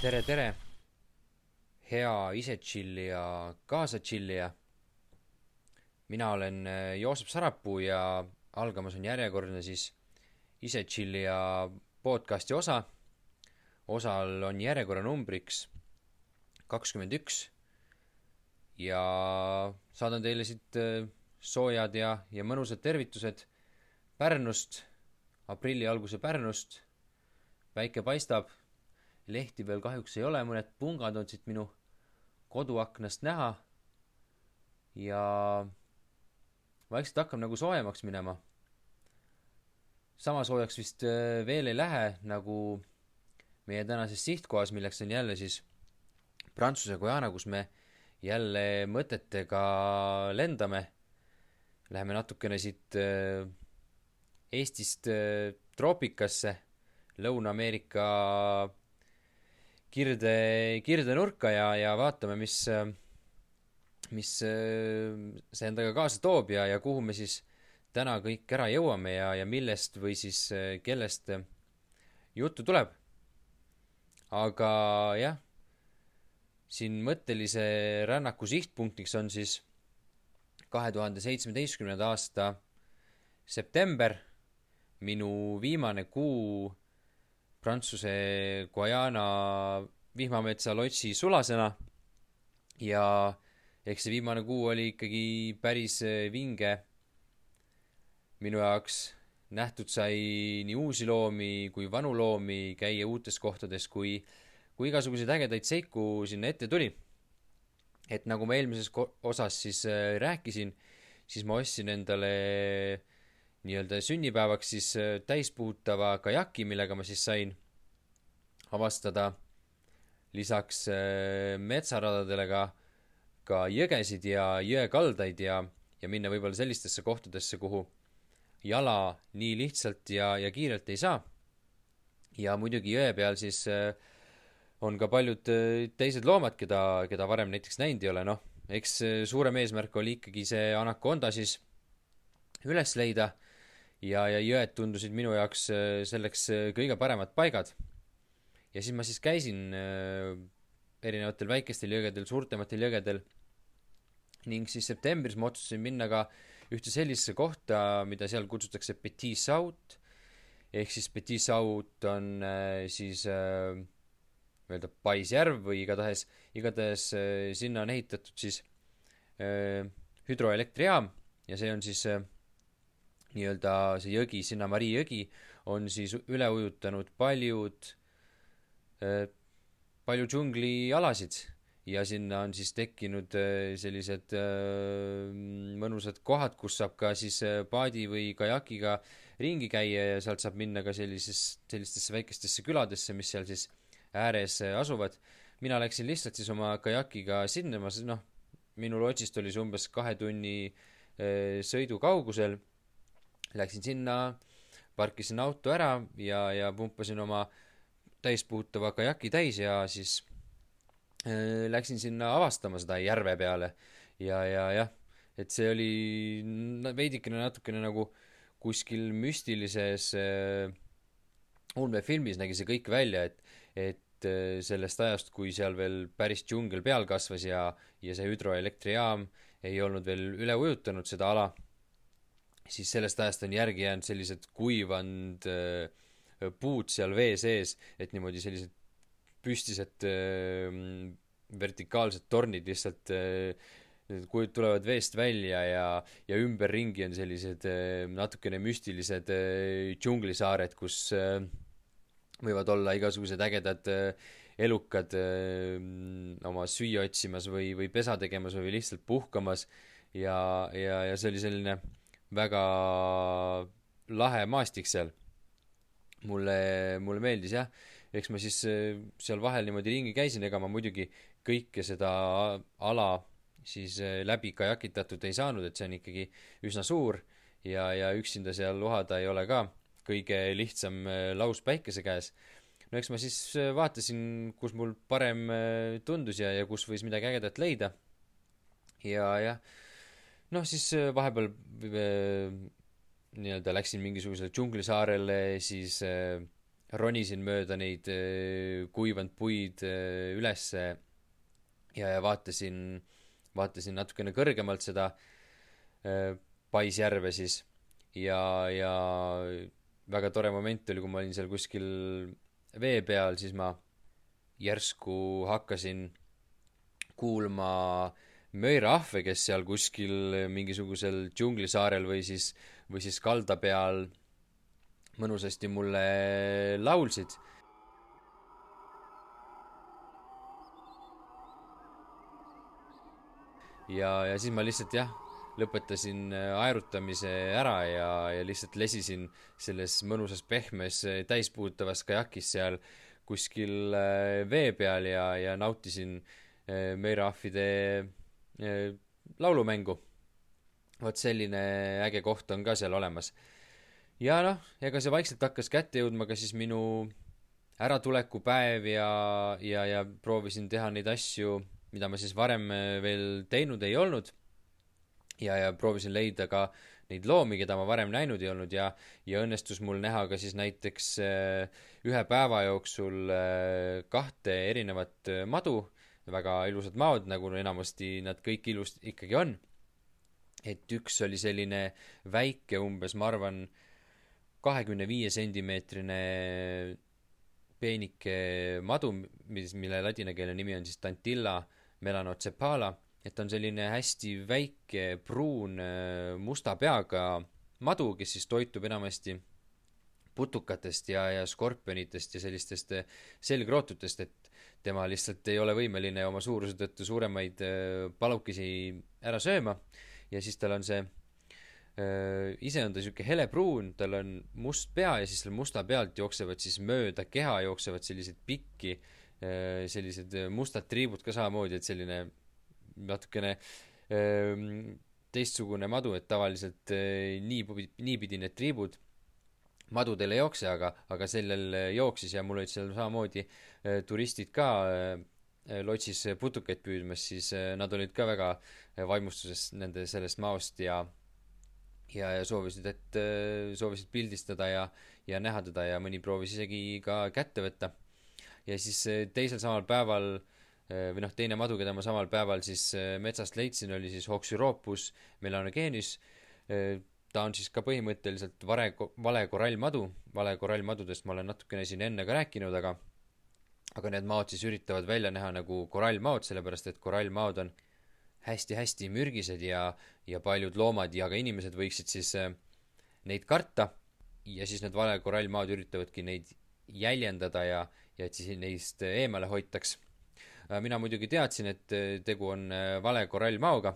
tere, tere, hea ise tšillija, kaasa tšillija. mina olen äh, Joosep Sarapuu ja algamas on järjekordne siis ise tšillija podcasti osa. osal on järjekorranumbriks kakskümmend üks ja saadan teile siit äh, soojad ja, ja mõnusad tervitused Pärnust, aprilli alguse Pärnust. päike paistab lehti veel kahjuks ei ole, mõned pungad on siit minu koduaknast näha. ja vaikselt hakkab nagu soojemaks minema. sama soojaks vist äh, veel ei lähe, nagu meie tänases sihtkohas, milleks on jälle siis Prantsuse Guyana, kus me jälle mõtetega lendame. Läheme natukene siit äh, Eestist äh, troopikasse, Lõuna-Ameerika kirde, kirdenurka ja, ja vaatame, mis, mis see endaga kaasa toob ja, ja kuhu me siis täna kõik ära jõuame ja, ja millest või siis kellest juttu tuleb. aga jah, siin mõttelise rännaku sihtpunktiks on siis kahe tuhande seitsmeteistkümnenda aasta september, minu viimane kuu Prantsuse Guyana vihmametsa lotsi sulasena ja eks see viimane kuu oli ikkagi päris äh, vinge minu jaoks. nähtud sai nii uusi loomi kui vanu loomi, käia uutes kohtades, kui, kui igasuguseid ägedaid seiku sinna ette tuli. Et nagu ma eelmises osas siis äh, rääkisin, siis ma ostsin endale nii-öelda sünnipäevaks siis äh, täispuhutava kajaki, millega ma siis sain avastada lisaks äh, metsaradadele ka, ka jõgesid ja jõekaldaid ja, ja minna võib-olla sellistesse kohtadesse, kuhu jala nii lihtsalt ja, ja kiirelt ei saa. ja muidugi jõe peal siis äh, on ka paljud teised loomad, keda, keda varem näiteks näinud ei ole, noh, eks suurem eesmärk oli ikkagi see anakonda siis üles leida ja, ja jõed tundusid minu jaoks äh, selleks äh, kõige paremad paigad. ja siis ma siis käisin äh, erinevatel väikestel jõgedel, suurtematel jõgedel ning siis septembris ma otsustasin minna ka ühte sellisesse kohta, mida seal kutsutakse Petit Saut, ehk siis Petit Saut on siis öelda paisjärv või igatahes, igatahes sinna on ehitatud siis hüdroelektrijaam ja see on siis nii-öelda see jõgi, Sinna-Mari jõgi, on siis üle ujutanud paljud, äh, palju džunglialasid ja sinna on siis tekkinud äh, sellised äh, mõnusad kohad, kus saab ka siis paadi või kajakiga ringi käia ja sealt saab minna ka sellises, sellistesse väikestesse küladesse, mis seal siis ääres asuvad. mina läksin lihtsalt siis oma kajakiga sinna, ma noh, minu lotsist oli see umbes kahe tunni sõidu kaugusel Läksin sinna, parkisin auto ära ja, ja pumpasin oma täispuhutava kajaki täis ja siis äh, läksin sinna avastama seda järve peale. ja, ja jah, et see oli veidikene natukene nagu kuskil müstilises äh, ulmefilmis nägi see kõik välja, et, et äh, sellest ajast, kui seal veel päris džungel peal kasvas ja, ja see hüdroelektrijaam ei olnud veel üle ujutanud seda ala siis sellest ajast on järgi jäänud sellised kuivanud äh, puud seal vee sees, et niimoodi sellised püstised äh, vertikaalsed tornid lihtsalt kujud tulevad veest välja ja, ja ümberringi on sellised natukene müstilised džunglisaared, kus äh, võivad olla igasugused ägedad äh, elukad äh, oma süüa otsimas või, või pesa tegemas või lihtsalt puhkamas. Ja, ja, ja see oli selline väga lahe maastik seal. mulle, mulle meeldis jah, eks ma siis äh, seal vahel niimoodi ringi käisin, ega ma muidugi kõike seda ala siis läbi kajakitatud ei saanud, et see on ikkagi üsna suur ja, ja üksinda seal uhada ei ole ka kõige lihtsam äh, laus päikese käes. no eks ma siis vaatasin, kus mul parem tundus ja, ja kus võis midagi ägedat leida. ja jah noh, siis äh, vahepeal äh, nii-öelda läksin mingisugusele džunglisaarele, siis äh, ronisin mööda neid äh, kuivanud puid äh, ülesse ja, ja vaatasin, vaatasin natukene kõrgemalt seda äh, Paisjärve siis ja, ja väga tore moment oli, kui ma olin seal kuskil vee peal, siis ma järsku hakkasin kuulma möirahve, kes seal kuskil mingisugusel džunglisaarel või siis, või siis kalda peal mõnusasti mulle laulsid. ja, ja siis ma lihtsalt jah, lõpetasin aerutamise ära ja, ja lihtsalt lesisin selles mõnusas pehmes täispuutavas kajakis seal kuskil äh, vee peal ja, ja nautisin äh, meerahvide äh, laulumängu. vot selline äge koht on ka seal olemas ja noh, ega see vaikselt hakkas kätte jõudma ka siis minu äratulekupäev ja, ja, ja proovisin teha neid asju, mida ma siis varem äh, veel teinud ei olnud. Ja, ja proovisin leida ka neid loomi, keda ma varem näinud ei olnud ja, ja õnnestus mul näha ka siis näiteks äh, ühe päeva jooksul äh, kahte erinevat madu, väga ilusad maod, nagu enamasti nad kõik ilus ikkagi on. et üks oli selline väike, umbes ma arvan, kahekümne viie sentimeetrine peenike madu, mis, mille ladina keele nimi on siis Tantilla melanocephala, et on selline hästi väike pruun musta peaga madu, kes siis toitub enamasti putukatest ja, ja skorpionitest ja sellistest selgrootutest, et tema lihtsalt ei ole võimeline oma suuruse tõttu suuremaid palukesi ära sööma. Ja siis tal on see Äh, ise on ta niisugune helepruun, tal on must pea ja siis selle musta pealt jooksevad siis mööda keha jooksevad sellised pikki, äh, sellised mustad triibud ka samamoodi, et selline natukene ähm, teistsugune madu, et tavaliselt äh, nii, niipidi need triibud madudel ei jookse, aga, aga sellel jooksis ja mul olid seal samamoodi turistid ka lotsis putukaid püüdmas, siis nad olid ka väga vaimustuses nende sellest maost ja ja, ja soovisid, et soovisid pildistada ja, ja näha teda ja mõni proovis isegi ka kätte võtta. ja siis teisel samal päeval äh, või noh, teine madu, keda ma samal päeval siis metsast leidsin, oli siis Oxyropus melanogenis. ta on siis ka põhimõtteliselt vare, vale korallmadu, vale korallmadudest ma olen natukene siin enne ka rääkinud, aga aga need maod siis üritavad välja näha nagu korallmaod, sellepärast et korallmaod on hästi-hästi mürgised ja, ja paljud loomad ja ka inimesed võiksid siis äh, neid karta ja siis need valekorallmaad üritavadki neid jäljendada ja, ja et siis neist eemale hoitaks. Äh, mina muidugi teadsin, et äh, tegu on äh, valekorallmaoga.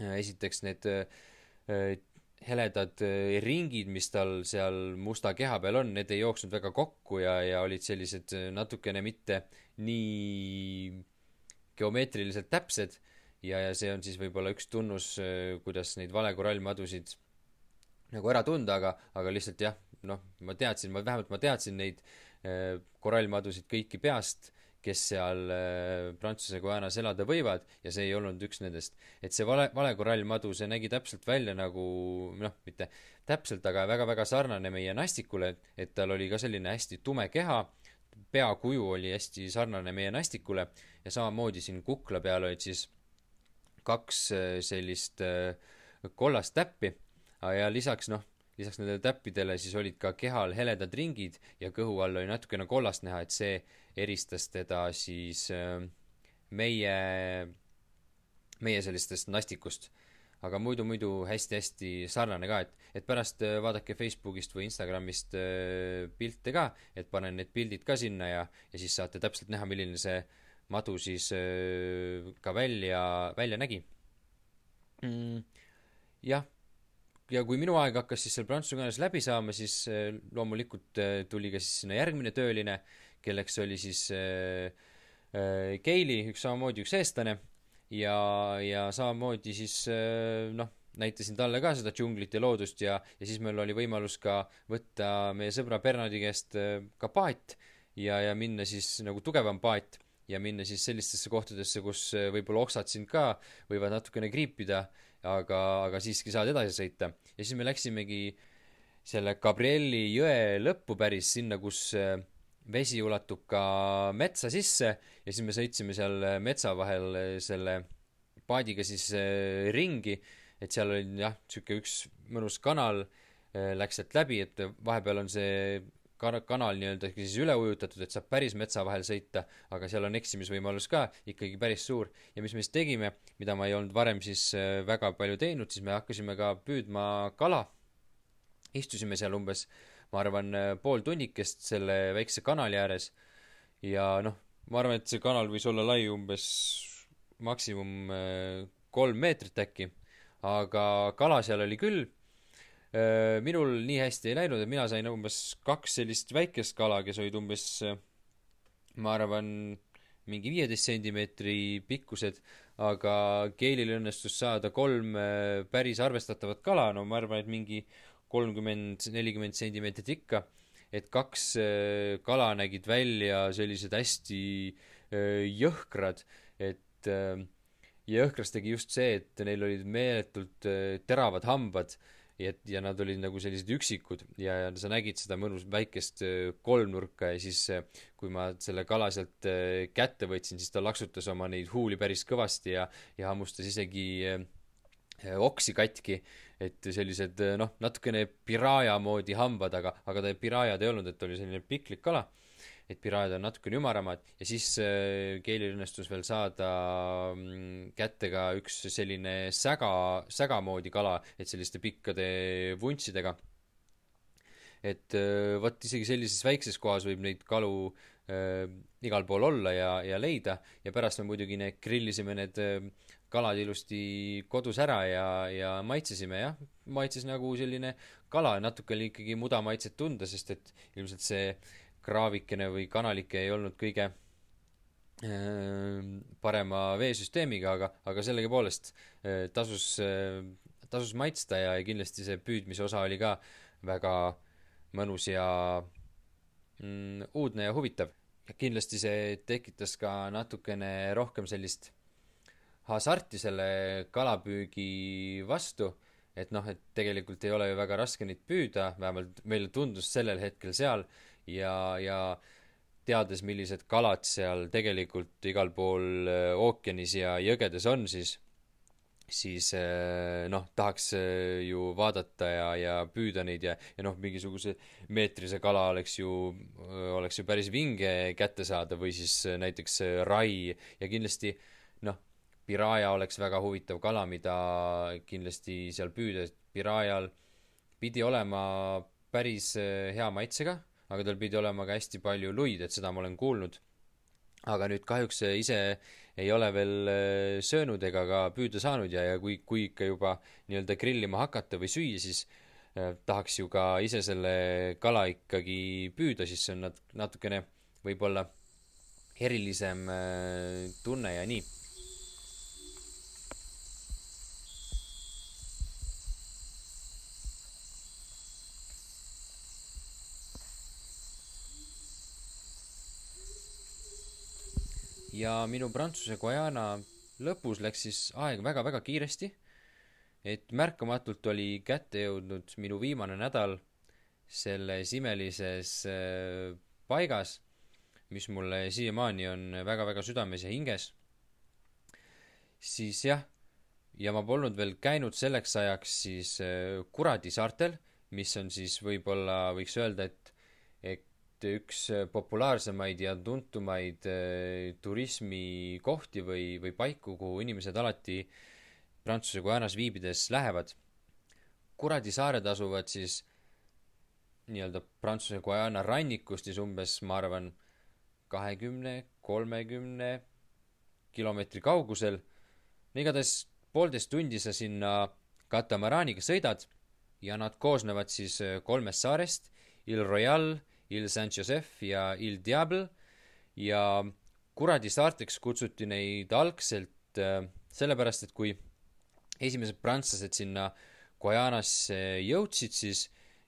Äh, esiteks need äh, heledad ringid, mis tal seal musta keha peal on, need ei jooksnud väga kokku ja, ja olid sellised natukene mitte nii geomeetriliselt täpsed ja, ja see on siis võib-olla üks tunnus, äh, kuidas neid valekorallmadusid nagu ära tunda, aga, aga lihtsalt jah, noh, ma teadsin, ma vähemalt ma teadsin neid äh, korallmadusid kõiki peast, kes seal äh, Prantsuse Guajanas elada võivad ja see ei olnud üks nendest. et see vale, valekorallmadu, see nägi täpselt välja nagu noh, mitte täpselt, aga väga-väga sarnane meie nastikule, et tal oli ka selline hästi tume keha, peakuju oli hästi sarnane meie nastikule ja samamoodi siin kukla peal olid siis kaks äh, sellist äh, kollast täppi ja lisaks noh, lisaks nendele täppidele siis olid ka kehal heledad ringid ja kõhu all oli natukene kollast näha, et see eristas teda siis äh, meie, meie sellistest nastikust. aga muidu, muidu hästi-hästi sarnane ka, et, et pärast vaadake Facebookist või Instagramist pilte ka, et panen need pildid ka sinna ja, ja siis saate täpselt näha, milline see äh, madu siis äh, ka välja, välja nägi mm,. jah, ja kui minu aeg hakkas siis seal prantsuse keeles läbi saama, siis äh, loomulikult äh, tuli ka siis sinna järgmine tööline, kelleks oli siis Keili, üks samamoodi üks eestlane ja, ja samamoodi siis noh, näitasin talle ka seda džunglit ja loodust ja, ja siis meil oli võimalus ka võtta meie sõbra Bernardi käest ka paat ja, ja minna siis nagu tugevam paat ja minna siis sellistesse kohtadesse, kus võib-olla oksad sind ka võivad natukene kriipida, aga, aga siiski saad edasi sõita. ja siis me läksimegi selle Gabrieli jõe lõppu päris sinna, kus äh, vesi ulatub ka metsa sisse ja siis me sõitsime seal metsa vahel selle paadiga siis ringi, et seal oli jah, niisugune üks mõnus kanal läks sealt läbi, et vahepeal on see kanal nii-öelda siis üle ujutatud, et saab päris metsa vahel sõita, aga seal on eksimisvõimalus ka ikkagi päris suur. ja mis me siis tegime, mida ma ei olnud varem siis äh, väga palju teinud, siis me hakkasime ka püüdma kala. istusime seal umbes, ma arvan, pool tunnikest selle väikse kanali ääres ja noh, ma arvan, et see kanal võis olla lai umbes maksimum äh, kolm meetrit äkki, aga kala seal oli küll. Äh, minul nii hästi ei läinud, et mina sain umbes kaks sellist väikest kala, kes olid umbes, äh, ma arvan, mingi viieteist sentimeetri pikkused, aga Keilil õnnestus saada kolm päris arvestatavat kala, no ma arvan, et mingi kolmkümmend, nelikümmend sentimeetrit ikka, et kaks kala nägid välja sellised hästi jõhkrad, et äh, Jõhkras tegi just see, et neil olid meeletult äh, teravad hambad ja, ja nad olid nagu sellised üksikud ja, ja sa nägid seda mõnus väikest äh, kolmnurka ja siis kui ma selle kala sealt kätte võtsin, siis ta laksutas oma neid huuli päris kõvasti ja, ja hammustas isegi oksi katki, et sellised noh, natukene piraaja moodi hambad, aga, aga ta piraajad ei olnud, et oli selline piklik kala et piraadid on natukene ümaramad. Ja siis äh, Keilil õnnestus veel saada mm, kätte ka üks selline säga, säga moodi kala, et selliste pikkade vuntsidega. et äh, vot isegi sellises väikses kohas võib neid kalu äh, igal pool olla ja, ja leida. Ja pärast me muidugi need grillisime need äh, kalad ilusti kodus ära ja, ja maitsesime jah, maitses nagu selline kala, natuke oli ikkagi muda maitset tunda, sest et ilmselt see äh, kraavikene või kanalike ei olnud kõige äh, parema veesüsteemiga, aga, aga sellegipoolest äh, tasus, äh, tasus maitsta ja kindlasti see püüdmise osa oli ka väga mõnus ja mm, uudne ja huvitav. kindlasti see tekitas ka natukene rohkem sellist hasarti selle kalapüügi vastu, et noh, et tegelikult ei ole ju väga raske neid püüda, vähemalt meile tundus sellel hetkel seal, ja, ja teades, millised kalad seal tegelikult igal pool äh, ookeanis ja jõgedes on, siis siis äh, noh, tahaks äh, ju vaadata ja, ja püüda neid ja, ja noh, mingisuguse meetrise kala oleks ju, oleks ju päris vinge kätte saada või siis näiteks rai ja kindlasti noh, piraaja oleks väga huvitav kala, mida kindlasti seal püüda, et piraajal pidi olema päris hea maitsega aga tal pidi olema ka hästi palju luid, et seda ma olen kuulnud. aga nüüd kahjuks ise ei ole veel äh, söönud ega ka püüda saanud ja, ja kui, kui ikka juba nii-öelda grillima hakata või süüa, siis äh, tahaks ju ka ise selle kala ikkagi püüda, siis see on nat-, natukene võib-olla erilisem äh, tunne ja nii ja minu Prantsuse Guyana lõpus läks siis aeg väga-väga kiiresti, et märkamatult oli kätte jõudnud minu viimane nädal selles imelises äh, paigas, mis mulle siiamaani on väga-väga südames ja hinges, siis jah, ja ma polnud veel käinud selleks ajaks siis äh, Kuradi saartel, mis on siis võib-olla, võiks öelda, et üks äh, populaarsemaid ja tuntumaid äh, turismikohti või, või paiku, kuhu inimesed alati Prantsuse Guajanas viibides lähevad. Kuradi saared asuvad siis nii-öelda Prantsuse Guyana rannikust siis umbes, ma arvan, kahekümne, kolmekümne kilomeetri kaugusel. igatahes poolteist tundi sa sinna katamaraaniga sõidad ja nad koosnevad siis äh, kolmest saarest, Il Royal, Il Saint-Joseph ja Il Diable. Ja kuradi saarteks kutsuti neid algselt äh, sellepärast, et kui esimesed prantslased sinna Guyanasse jõudsid, siis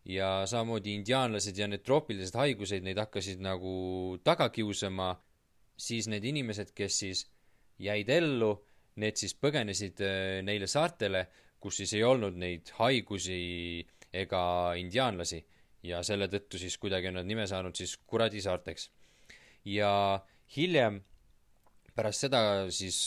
ja samamoodi indiaanlased ja need troopilised haigused neid hakkasid nagu taga kiusama, siis need inimesed, kes siis jäid ellu, need siis põgenesid äh, neile saartele kus siis ei olnud neid haigusi ega indiaanlasi ja selle tõttu siis kuidagi on nad nime saanud siis kuradi saarteks. ja hiljem, pärast seda siis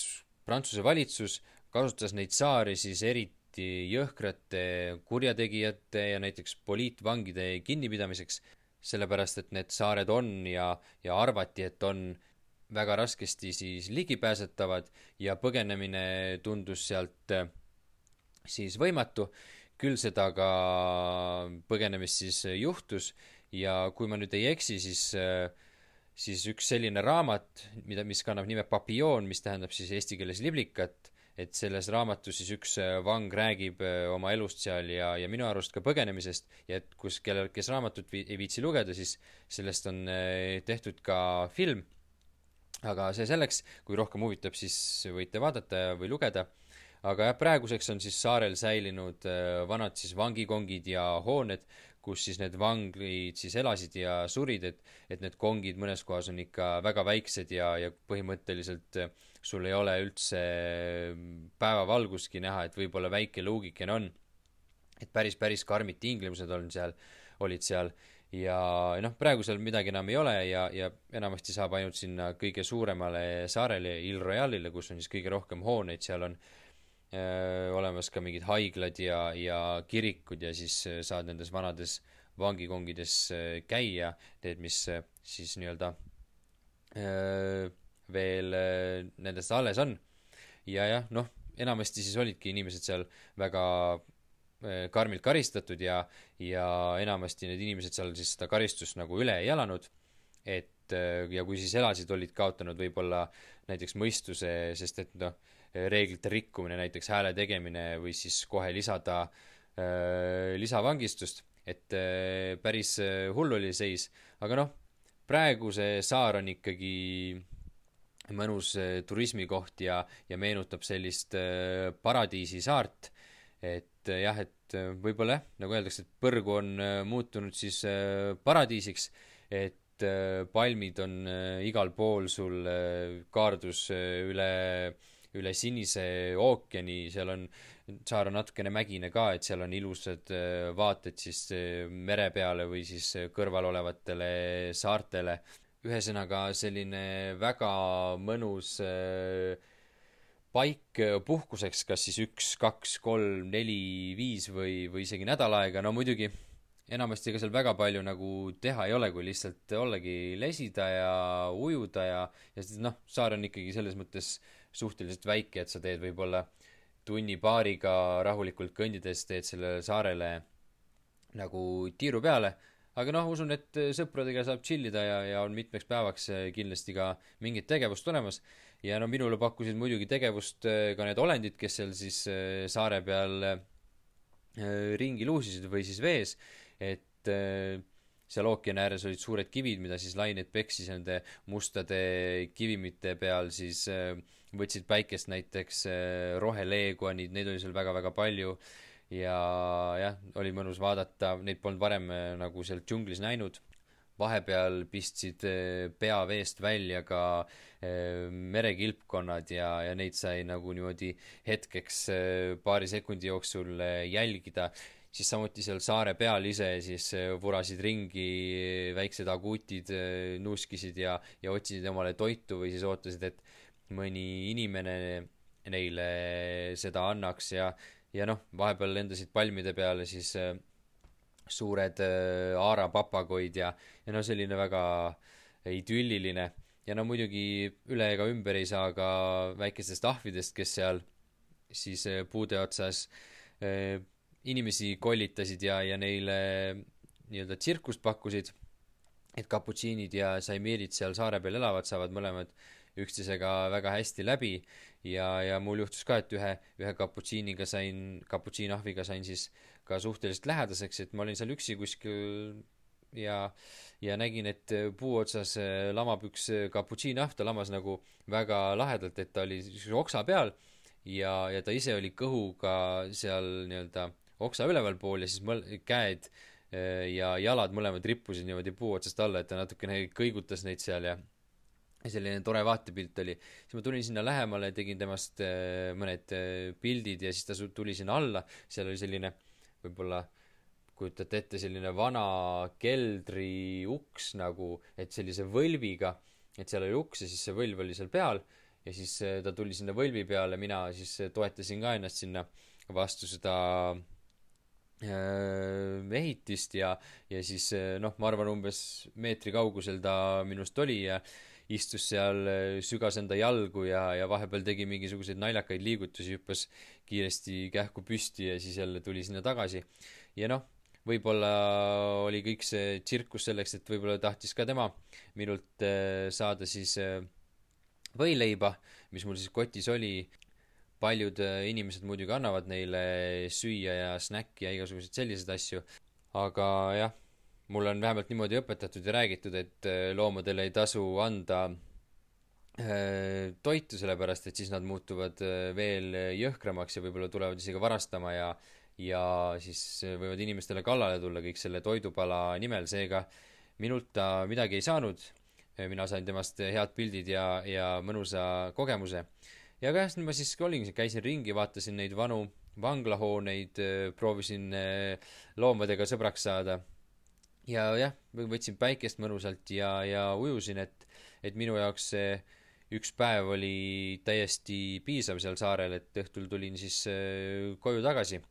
Prantsuse valitsus kasutas neid saari siis eriti jõhkrate kurjategijate ja näiteks poliitvangide kinnipidamiseks, sellepärast et need saared on ja, ja arvati, et on väga raskesti siis ligipääsetavad ja põgenemine tundus sealt äh, siis võimatu, küll seda ka põgenemist siis juhtus. Ja kui ma nüüd ei eksi, siis äh, siis üks selline raamat, mida, mis kannab nime Papillon, mis tähendab siis eesti keeles liblikat, et selles raamatus siis üks äh, vang räägib oma elust seal ja, ja minu arust ka põgenemisest. Ja et kus, kellel, kes raamatut vi-, ei viitsi lugeda, siis sellest on tehtud ka film. Aga see selleks, kui rohkem huvitab, siis võite vaadata või lugeda. Aga jah, praeguseks on siis saarel säilinud äh, vanad siis vangikongid ja hooned, kus siis need vangid siis elasid ja surid, et, et need kongid mõnes kohas on ikka väga väiksed ja, ja põhimõtteliselt äh, sul ei ole üldse äh, päevavalgustki näha, et võib-olla väike luugikene on. et päris, päris karmid tingimused on seal, olid seal ja noh, praegu seal midagi enam ei ole ja, ja enamasti saab ainult sinna kõige suuremale saarele, Il Royale'ile, kus on siis kõige rohkem hooneid, seal on äh, olemas ka mingid haiglad ja, ja kirikud ja siis äh, saad nendes vanades vangikongides äh, käia, need, mis siis nii-öelda veel nendest alles on. ja jah, noh, enamasti siis olidki inimesed seal väga Äh, karmilt karistatud ja, ja enamasti need inimesed seal siis seda karistust nagu üle ei elanud, et äh, ja kui siis elasid, olid kaotanud võib-olla näiteks mõistuse, sest et noh, reeglite rikkumine, näiteks hääle tegemine või siis kohe lisada äh, lisavangistust, et äh, päris äh, hull oli seis, aga noh, praegu see saar on ikkagi mõnus äh, turismikoht ja, ja meenutab sellist äh, paradiisisaart, et jah, et võib-olla jah, nagu öeldakse, et põrgu on muutunud siis paradiisiks, et palmid on igal pool sul kaardus üle, üle Sinise ookeani, seal on, saar on natukene mägine ka, et seal on ilusad vaated siis mere peale või siis kõrval olevatele saartele. ühesõnaga selline väga mõnus äh, paik äh, puhkuseks, kas siis üks, kaks, kolm, neli, viis või, või isegi nädal aega, no muidugi enamasti ega seal väga palju nagu teha ei ole, kui lihtsalt ollagi lesida ja ujuda ja, ja noh, saar on ikkagi selles mõttes suhteliselt väike, et sa teed võib-olla tunni-paariga rahulikult kõndides teed sellele saarele nagu tiiru peale, aga noh, usun, et sõpradega saab tšillida ja, ja on mitmeks päevaks kindlasti ka mingit tegevust olemas. Ja no minule pakkusid muidugi tegevust äh, ka need olendid, kes seal siis äh, saare peal äh, ringi luusisid või siis vees, et seal ookeani ääres olid suured kivid, mida siis lained peksis nende mustade kivimite peal, siis võtsid päikest näiteks roheleeguanid, neid oli seal väga-väga palju. Ja jah, oli mõnus vaadata, neid polnud varem nagu seal džunglis näinud. Vahepeal pistsid pea veest välja ka Äh, merekilpkonnad ja, ja neid sai nagu niimoodi hetkeks äh, paari sekundi jooksul äh, jälgida, siis samuti seal saare peal ise siis vurasid ringi väiksed aguutid, nuuskisid ja, ja otsisid omale toitu või siis ootasid, et mõni inimene neile seda annaks ja, ja noh, vahepeal lendasid palmide peale siis suured aarapapagoid ja, ja no selline väga idülliline. Ja no muidugi üle ega ümber ei saa ka väikestest ahvidest, kes seal siis eh, puude otsas äh, inimesi kollitasid ja, ja neile nii-öelda tsirkust pakkusid, et kaputsiinid ja saimiirid seal saare peal elavad, saavad mõlemad üksteisega väga hästi läbi. Ja, ja mul juhtus ka, et ühe, ühe kaputsiiniga sain, kaputsiinahviga sain siis ka suhteliselt lähedaseks, et ma olin seal üksi kuskil ja äh, ja nägin, et äh, puu otsas äh, lamab üks äh, kaputsiinahv, ta lamas nagu väga lahedalt, et ta oli oksa peal ja, ja ta ise oli kõhuga seal nii-öelda oksa ülevalpool ja siis mõl-, käed ja jalad mõlemad rippusid niimoodi puu otsast alla, et ta natukene kõigutas neid seal ja selline tore vaatepilt oli. siis ma tulin sinna lähemale, tegin temast äh, mõned äh, pildid ja siis ta tuli sinna alla, seal oli selline võib-olla kujutate ette, selline vana keldriuks nagu, et sellise võlviga, et seal oli uks ja siis see võlv oli seal peal ja siis äh, ta tuli sinna võlvi peale, mina siis toetasin ka ennast sinna vastu seda ehitist ja, ja siis noh, ma arvan, umbes meetri kaugusel ta minust oli ja istus seal, sügas enda jalgu ja, ja vahepeal tegi mingisuguseid naljakaid liigutusi, hüppas kiiresti kähku püsti ja siis jälle tuli sinna tagasi. ja noh, võib-olla oli kõik see tsirkus selleks, et võib-olla tahtis ka tema minult äh, saada siis äh, võileiba, mis mul siis kotis oli. paljud äh, inimesed muidugi annavad neile süüa ja snäkki ja igasuguseid selliseid asju, aga jah mulle on vähemalt niimoodi õpetatud ja räägitud, et äh, loomadele ei tasu anda äh, toitu, sellepärast et siis nad muutuvad äh, veel jõhkramaks ja võib-olla tulevad isegi varastama ja ja siis võivad inimestele kallale tulla kõik selle toidupala nimel, seega minult ta midagi ei saanud, mina sain temast head pildid ja, ja mõnusa kogemuse. ja ka jah, ma siis olingi, käisin ringi, vaatasin neid vanu vanglahooneid, proovisin loomadega sõbraks saada ja jah, võtsin päikest mõnusalt ja, ja ujusin, et, et minu jaoks see üks päev oli täiesti piisav seal saarel, et õhtul tulin siis äh, koju tagasi.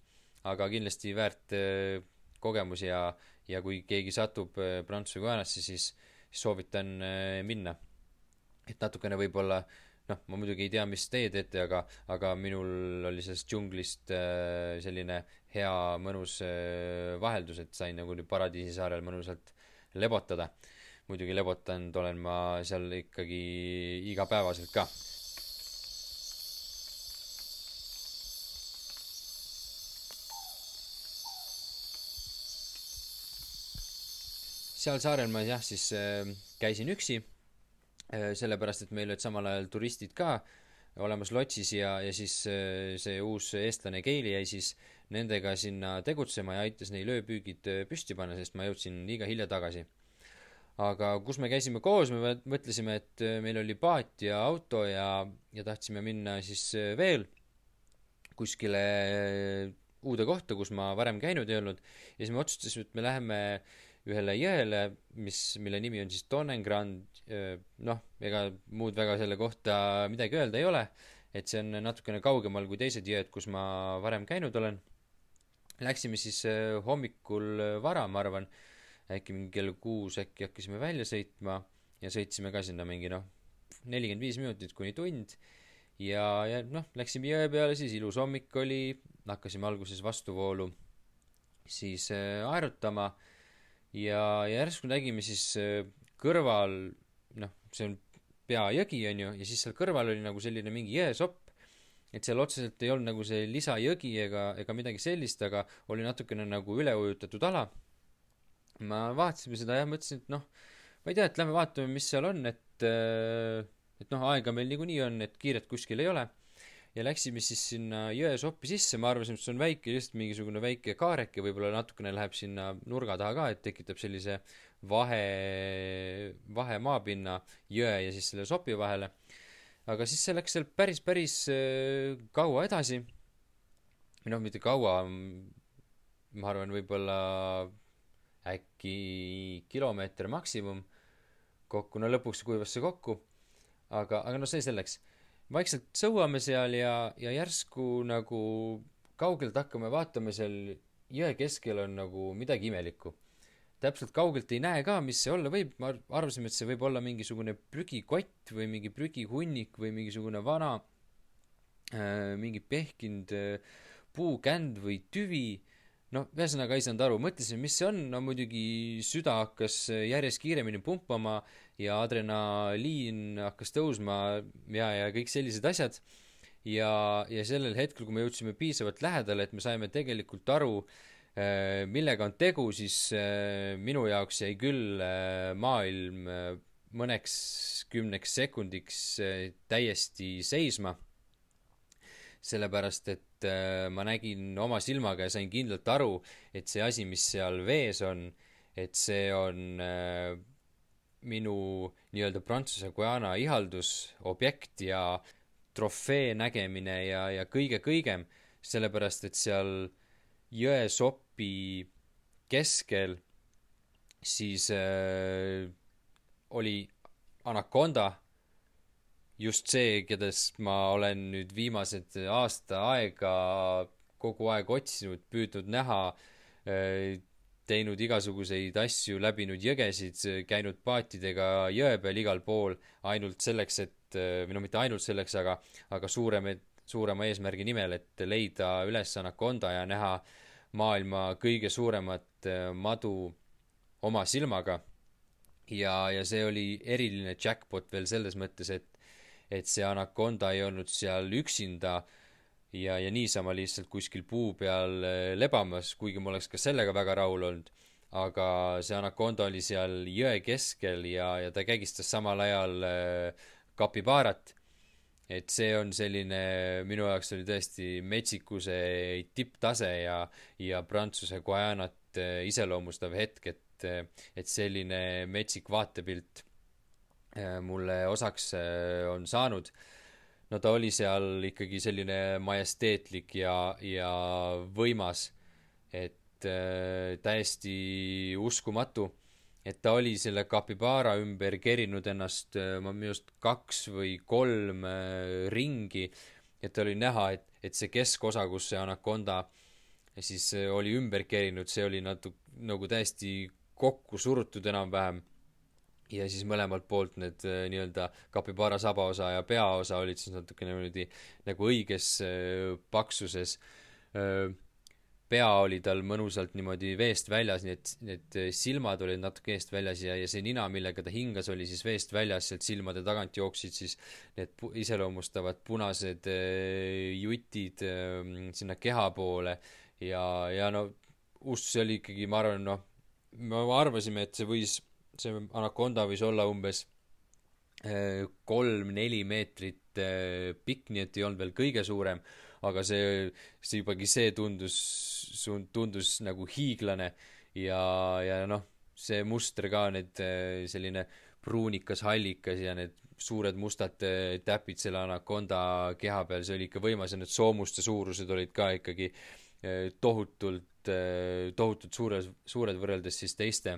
aga kindlasti väärt äh, kogemus ja, ja kui keegi satub äh, Prantsuse Guajanasse, siis soovitan minna. et natukene võib-olla noh, ma muidugi ei tea, mis teie teete, aga, aga minul oli sellest džunglist selline hea mõnus äh, vaheldus, et sain nagu nüüd Paradiisisaarel mõnusalt lebotada. muidugi lebotanud olen ma seal ikkagi igapäevaselt ka. seal saarel ma jah, siis äh, käisin üksi äh,, sellepärast et meil olid samal ajal turistid ka olemas lotsis ja, ja siis äh, see uus eestlane Keili jäi siis äh, nendega sinna tegutsema ja aitas neil ööpüügid äh, püsti panna, sest ma jõudsin liiga hilja tagasi. aga kus me käisime koos, me mõtlesime, et äh, meil oli paat ja auto ja, ja tahtsime minna siis äh, veel kuskile uude kohta, kus ma varem käinud ei olnud, ja siis me otsustasime, et me läheme ühele jõele, mis, mille nimi on siis Tonnengrand, noh, ega muud väga selle kohta midagi öelda ei ole, et see on natukene kaugemal kui teised jõed, kus ma varem käinud olen. Läksime siis hommikul vara, ma arvan, äkki mingi kell kuus äkki hakkasime välja sõitma ja sõitsime ka sinna mingi noh, nelikümmend viis minutit kuni tund. Ja, ja noh, läksime jõe peale, siis ilus hommik oli, hakkasime alguses vastuvoolu siis aerutama. Ja, järsku nägime siis kõrval, see on peajõgi, on ju, ja siis seal kõrval oli nagu selline mingi jõesopp et seal otseselt ei olnud nagu see lisajõgi ega, ega midagi sellist, aga oli natukene nagu üleujutatud ala. ma vaatasime seda ja mõtlesin, et noh, ma ei tea, et lähme vaatame, mis seal on, et äh, et noh, aega meil niikuinii on, et kiiret kuskil ei ole. ja läksime siis sinna jõesoppi sisse, ma arvasin, et see on väike, lihtsalt mingisugune väike kaareke, võib-olla natukene läheb sinna nurga taha ka, et tekitab sellise vahe, vahe maapinna jõe ja siis selle sopi vahele aga siis see läks seal päris, päris äh, kaua edasi. või noh, mitte kaua, ma arvan, võib-olla äkki kilomeeter maksimum kokku, no lõpuks kuivas see kokku. aga, aga no see selleks. vaikselt sõuame seal ja, ja järsku nagu kaugelt hakkame vaatama seal jõe keskel on nagu midagi imelikku täpselt kaugelt ei näe ka, mis see olla võib, me arvasime, et see võib olla mingisugune prügikott või mingi prügihunnik või mingisugune vana äh, mingi pehkinud äh, puukänd või tüvi, noh, ühesõnaga ei saanud aru, mõtlesime, mis see on, no muidugi süda hakkas järjest kiiremini pumpama ja adrenaliin hakkas tõusma ja, ja kõik sellised asjad. ja, ja sellel hetkel, kui me jõudsime piisavalt lähedale, et me saime tegelikult aru äh, Äh, millega on tegu, siis äh, minu jaoks jäi küll äh, maailm mõneks kümneks sekundiks täiesti seisma. sellepärast, et ma nägin oma silmaga ja sain kindlalt aru, et see asi, mis seal vees on, et see on minu nii-öelda Prantsuse Guyana ihaldusobjekt ja trofee nägemine ja, ja kõige-kõigem, sellepärast et seal jõesopi keskel siis äh, oli anakonda, just see, kedest ma olen nüüd viimased aasta aega kogu aeg otsinud, püüdnud näha äh,, teinud igasuguseid asju, läbinud jõgesid, käinud paatidega jõe peal igal pool, ainult selleks, et, või no mitte ainult selleks, aga, aga suurem, suurema eesmärgi nimel, et leida üles anakonda ja näha maailma kõige suuremat äh, madu oma silmaga. ja, ja see oli eriline jackpot veel selles mõttes, et, et see anakonda ei olnud seal üksinda ja, ja niisama lihtsalt kuskil puu peal äh, lebamas, kuigi ma oleks ka sellega väga rahul olnud. aga see anakonda oli seal jõe keskel ja, ja ta kägistas samal ajal äh, kapibaarat. Et see on selline, minu jaoks oli tõesti metsikuse tipptase ja, ja Prantsuse Guajanat äh, iseloomustav hetk, et, et selline metsik vaatepilt mulle osaks on saanud. No ta oli seal ikkagi selline majesteetlik ja, ja võimas, et täiesti uskumatu, et ta oli selle kapibaara ümber kerinud ennast äh, ma minu arust kaks või kolm äh, ringi, et oli näha, et, et see keskosa, kus see anakonda siis äh, oli ümber kerinud, see oli natuke nagu täiesti kokku surutud enam-vähem ja siis mõlemalt poolt need nii-öelda kapibara sabaosa ja peaosa olid siis natukene niimoodi nagu õiges paksuses. Äh, pea oli tal mõnusalt niimoodi veest väljas, nii et need silmad olid natuke eest väljas ja, ja see nina, millega ta hingas, oli siis veest väljas, sealt silmade tagant jooksid siis need pu-, iseloomustavad punased jutid sinna keha poole ja, ja no ust see oli ikkagi, ma arvan, noh, me arvasime, et see võis see anakonda võis olla umbes äh, kolm-neli meetrit äh, pikk, nii et ei olnud veel kõige suurem, aga see, see jubagi see tundus, tundus nagu hiiglane ja, ja noh, see muster ka, need äh, selline pruunikas, hallikas ja need suured mustad täpid selle anakonda keha peal, see oli ikka võimas ja need soomuste suurused olid ka ikkagi tohutult, tohutult suures, suured võrreldes siis teiste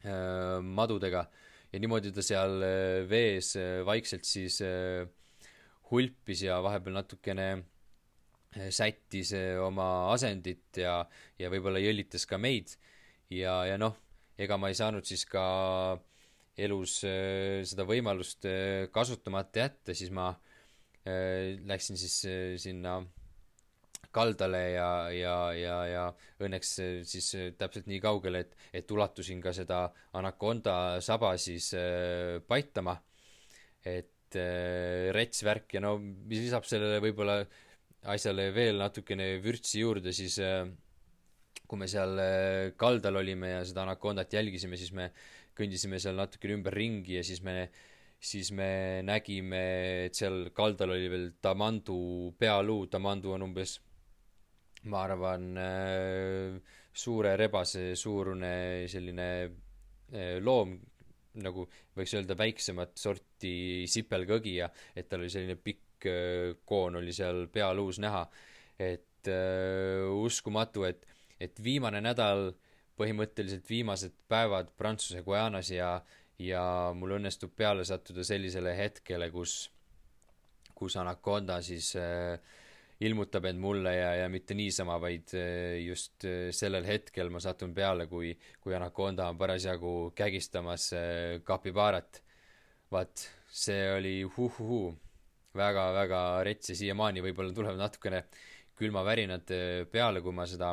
Äh, madudega ja niimoodi ta seal äh, vees äh, vaikselt siis hulpis ja vahepeal natukene sättis oma asendit ja, ja võib-olla jõllitas ka meid. Ja, ja noh, ega ma ei saanud siis ka elus seda võimalust kasutamata jätta, siis ma läksin siis sinna kaldale ja, ja, ja, ja õnneks siis täpselt nii kaugele, et, et ulatusin ka seda anakonda saba siis äh, paitama. et äh, rets värk ja no mis lisab sellele võib-olla asjale veel natukene vürtsi juurde, siis äh, kui me seal äh, kaldal olime ja seda anakondat jälgisime, siis me kõndisime seal natukene ümberringi ja siis me siis me nägime, et seal kaldal oli veel tamandu pealuu, tamandu on umbes ma arvan, äh, suure rebase suurune selline äh, loom, nagu võiks öelda väiksemat sorti sipelgõgija, et tal oli selline pikk äh, koon oli seal pealuus näha. et uh, uskumatu, et, et viimane nädal, põhimõtteliselt viimased päevad Prantsuse Guajanas ja, ja mul õnnestub peale sattuda sellisele hetkele, kus, kus Anaconda siis äh, ilmutab end mulle ja, ja mitte niisama, vaid eh, just eh, sellel hetkel ma satun peale, kui, kui Anaconda on parasjagu kägistamas kapibaarat. vaat, see oli huhuhu, väga-väga rets ja siiamaani võib-olla tulevad natukene külmavärinad eh, peale, kui ma seda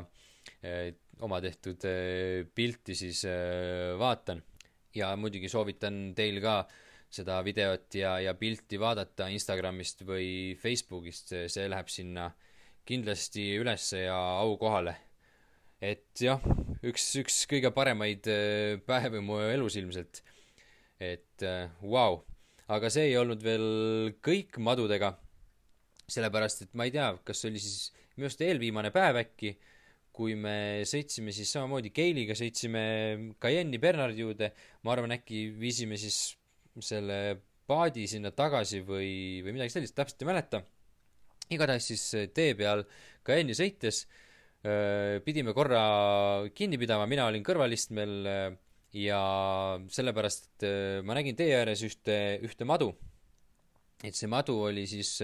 eh, oma tehtud eh, pilti siis eh, vaatan. ja muidugi soovitan teil ka eh, seda videot ja, ja pilti vaadata Instagramist või Facebookist, see läheb sinna kindlasti ülesse ja aukohale. et jah, üks, üks kõige paremaid äh, päevi mu elus ilmselt. et vau äh, wow., aga see ei olnud veel kõik madudega, sellepärast et ma ei tea, kas oli siis minu arust eelviimane päev äkki, kui me sõitsime siis samamoodi Keiliga, sõitsime Cayenne'i Bernardi juurde, ma arvan, äkki viisime siis selle paadi sinna tagasi või, või midagi sellist, täpselt ei mäleta. igatahes siis tee peal Cayenne'i sõites öö, pidime korra kinni pidama, mina olin kõrvalistmel ja sellepärast, ma nägin tee ääres ühte, ühte madu. et see madu oli siis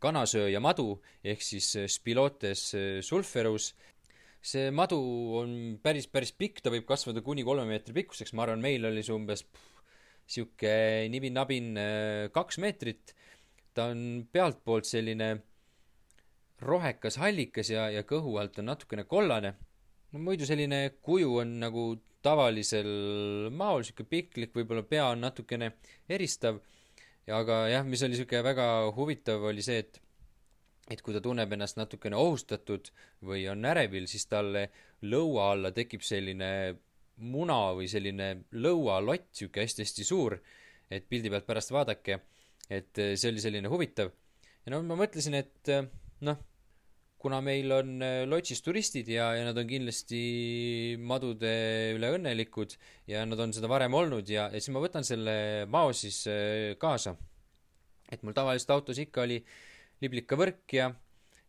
kanasööja madu ehk siis Spilotes sulferus see madu on päris, päris pikk, ta võib kasvada kuni kolme meetri pikkuseks, ma arvan, meil oli see umbes sihuke nibin-nabin äh, kaks meetrit. ta on pealtpoolt selline rohekas hallikas ja, ja kõhu alt on natukene kollane. no muidu selline kuju on nagu tavalisel maol, sihuke piklik, võib-olla pea on natukene eristav. aga jah, mis oli sihuke väga huvitav, oli see, et et kui ta tunneb ennast natukene ohustatud või on ärevil, siis talle lõua alla tekib selline muna või selline lõualott, sihuke hästi-hästi suur, et pildi pealt pärast vaadake, et eh, see oli selline huvitav. ja no ma mõtlesin, et eh, noh, kuna meil on eh, lotsis turistid ja, ja nad on kindlasti madude üle õnnelikud ja nad on seda varem olnud ja, ja siis ma võtan selle mao siis kaasa. et mul tavaliselt autos ikka oli liblikavõrk ja,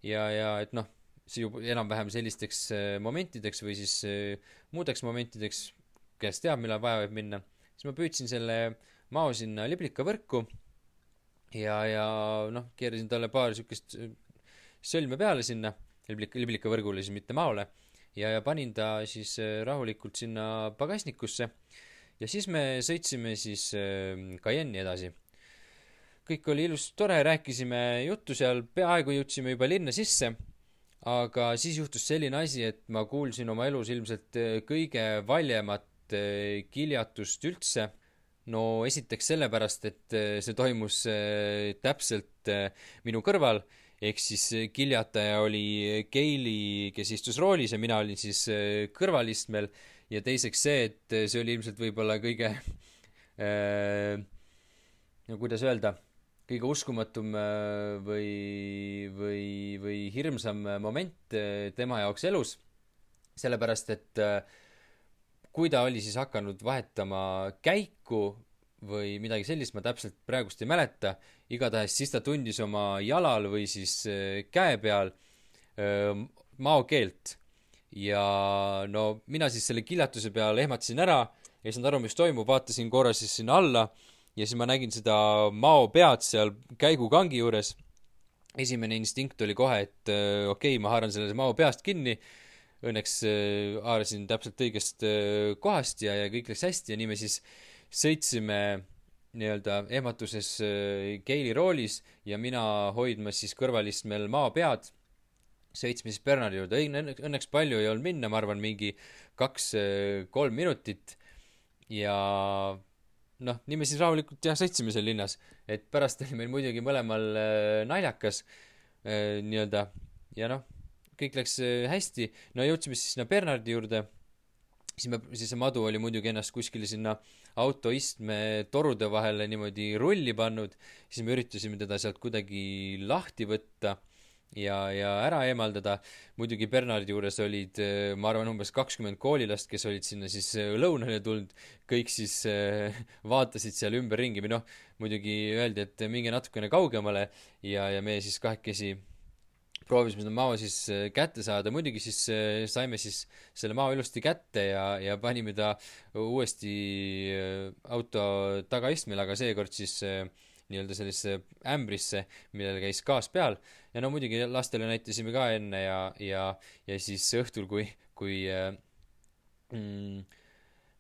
ja, ja et noh, enam-vähem sellisteks äh, momentideks või siis äh, muudeks momentideks, kes teab, millal vaja võib minna, siis ma püüdsin selle mao sinna liblikavõrku ja, ja noh, keerasin talle paar siukest äh, sõlme peale sinna, liblik-, liblikavõrgule siis, mitte maole, ja, ja panin ta siis rahulikult sinna pagasnikusse. Ja siis me sõitsime siis Cayenne'i edasi. Kõik oli ilus, tore, rääkisime juttu seal, peaaegu jõudsime juba linna sisse, aga siis juhtus selline asi, et ma kuulsin oma elus ilmselt eh, kõige valjemat eh, kiljatust üldse. no esiteks sellepärast, et eh, see toimus täpselt minu kõrval, ehk siis kiljataja oli Keili, kes istus roolis ja mina olin siis kõrvalistmel ja teiseks see, et see oli ilmselt võib-olla kõige äh, no kuidas öelda kõige uskumatum äh, või, või, või hirmsam moment äh, tema jaoks elus. sellepärast, et äh, kui ta oli siis hakanud vahetama käiku või midagi sellist, ma täpselt praegust ei mäleta, igatahes siis ta tundis oma jalal või siis käe peal maokeelt. ja no mina siis selle kiljatuse peal ehmatasin ära, ei saanud aru, mis toimub, vaatasin korra siis sinna alla ja siis ma nägin seda Mao pead seal käigukangi juures. esimene instinkt oli kohe, et äh, okei okay,, ma haaran selle Mao peast kinni. Õnneks äh, haarasin täpselt õigest äh, kohast ja, ja kõik läks hästi ja nii me siis sõitsime nii-öelda ehmatuses Keili roolis ja mina hoidmas siis kõrvalistmel Mao pead. sõitsime siis Bernardi juurde, õnneks palju ei olnud minna, ma arvan, mingi kaks-kolm minutit ja noh, nii me siis rahulikult jah, sõitsime seal linnas, et pärast oli meil muidugi mõlemal äh, naljakas äh, nii-öelda. Ja noh, kõik läks äh, hästi, no jõudsime siis sinna Bernardi juurde, siis me, siis see madu oli muidugi ennast kuskile sinna autoistme torude vahele niimoodi rulli pannud, siis me üritasime teda sealt kuidagi lahti võtta ja, ja ära eemaldada. muidugi Bernardi juures olid, äh, ma arvan, umbes kakskümmend koolilast, kes olid sinna siis äh, lõunale tulnud, kõik siis äh, vaatasid seal ümberringi. või noh, muidugi öeldi, et minge natukene kaugemale ja, ja me siis kahekesi proovisime seda mao siis kätte saada, muidugi siis saime siis selle mao ilusti kätte ja, ja panime ta uuesti auto tagaistmele, aga seekord siis nii-öelda sellisesse ämbrisse, millel käis gaas peal. ja no muidugi lastele näitasime ka enne ja, ja, ja siis õhtul, kui, kui äh, mm,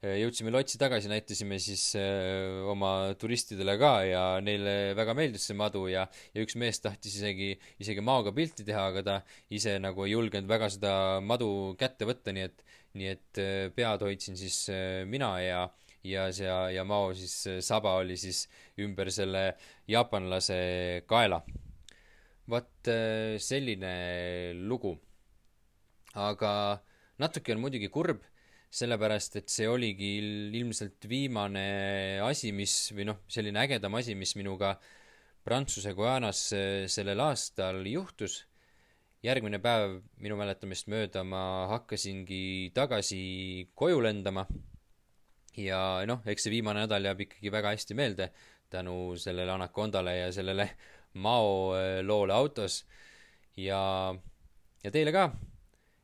jõudsime lotsi tagasi, näitasime siis äh, oma turistidele ka ja neile väga meeldis see madu ja, ja üks mees tahtis isegi, isegi maoga pilti teha, aga ta ise nagu ei julgenud väga seda madu kätte võtta, nii et, nii et äh, pead hoidsin siis äh, mina ja, ja see ja, mao siis saba oli siis ümber selle jaapanlase kaela vot äh, selline lugu. aga natuke on muidugi kurb, sellepärast et see oligi ilmselt viimane asi, mis, või noh, selline ägedam asi, mis minuga Prantsuse Guanas äh, sellel aastal juhtus. järgmine päev minu mäletamist mööda ma hakkasingi tagasi koju lendama ja noh, eks see viimane nädal jääb ikkagi väga hästi meelde tänu sellele Anacondale ja sellele Mao äh, loole autos ja, ja teile ka,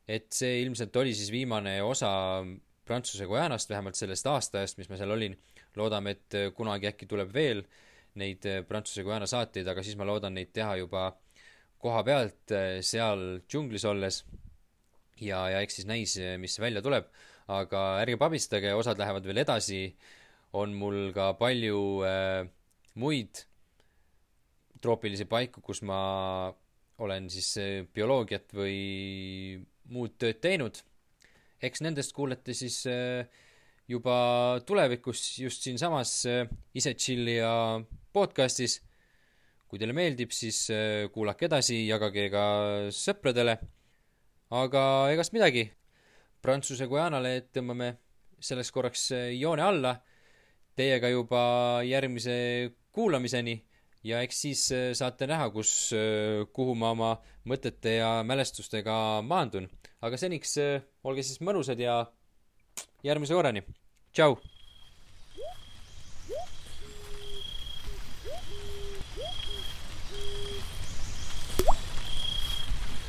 et see ilmselt oli siis viimane osa Prantsuse Guajanast, vähemalt sellest aastaajast, mis ma seal olin. loodame, et kunagi äkki tuleb veel neid Prantsuse Guyana saateid, aga siis ma loodan neid teha juba koha pealt seal džunglis olles. ja, ja eks siis näis, mis välja tuleb. Aga ärge pabistage, osad lähevad veel edasi. on mul ka palju äh, muid troopilisi paiku, kus ma olen siis äh, bioloogiat või muud tööd teinud. eks nendest kuulete siis äh, juba tulevikus just siinsamas äh, Ise Chillija podcastis. kui teile meeldib, siis kuulake edasi, jagage ka sõpradele. aga egast midagi. Prantsuse Guianale tõmbame selleks korraks joone alla. Teiega juba järgmise kuulamiseni ja eks siis äh, saate näha, kus, äh, kuhu ma oma mõtete ja mälestustega maandun. aga seniks olge siis mõnusad ja järgmise korrani. tšau!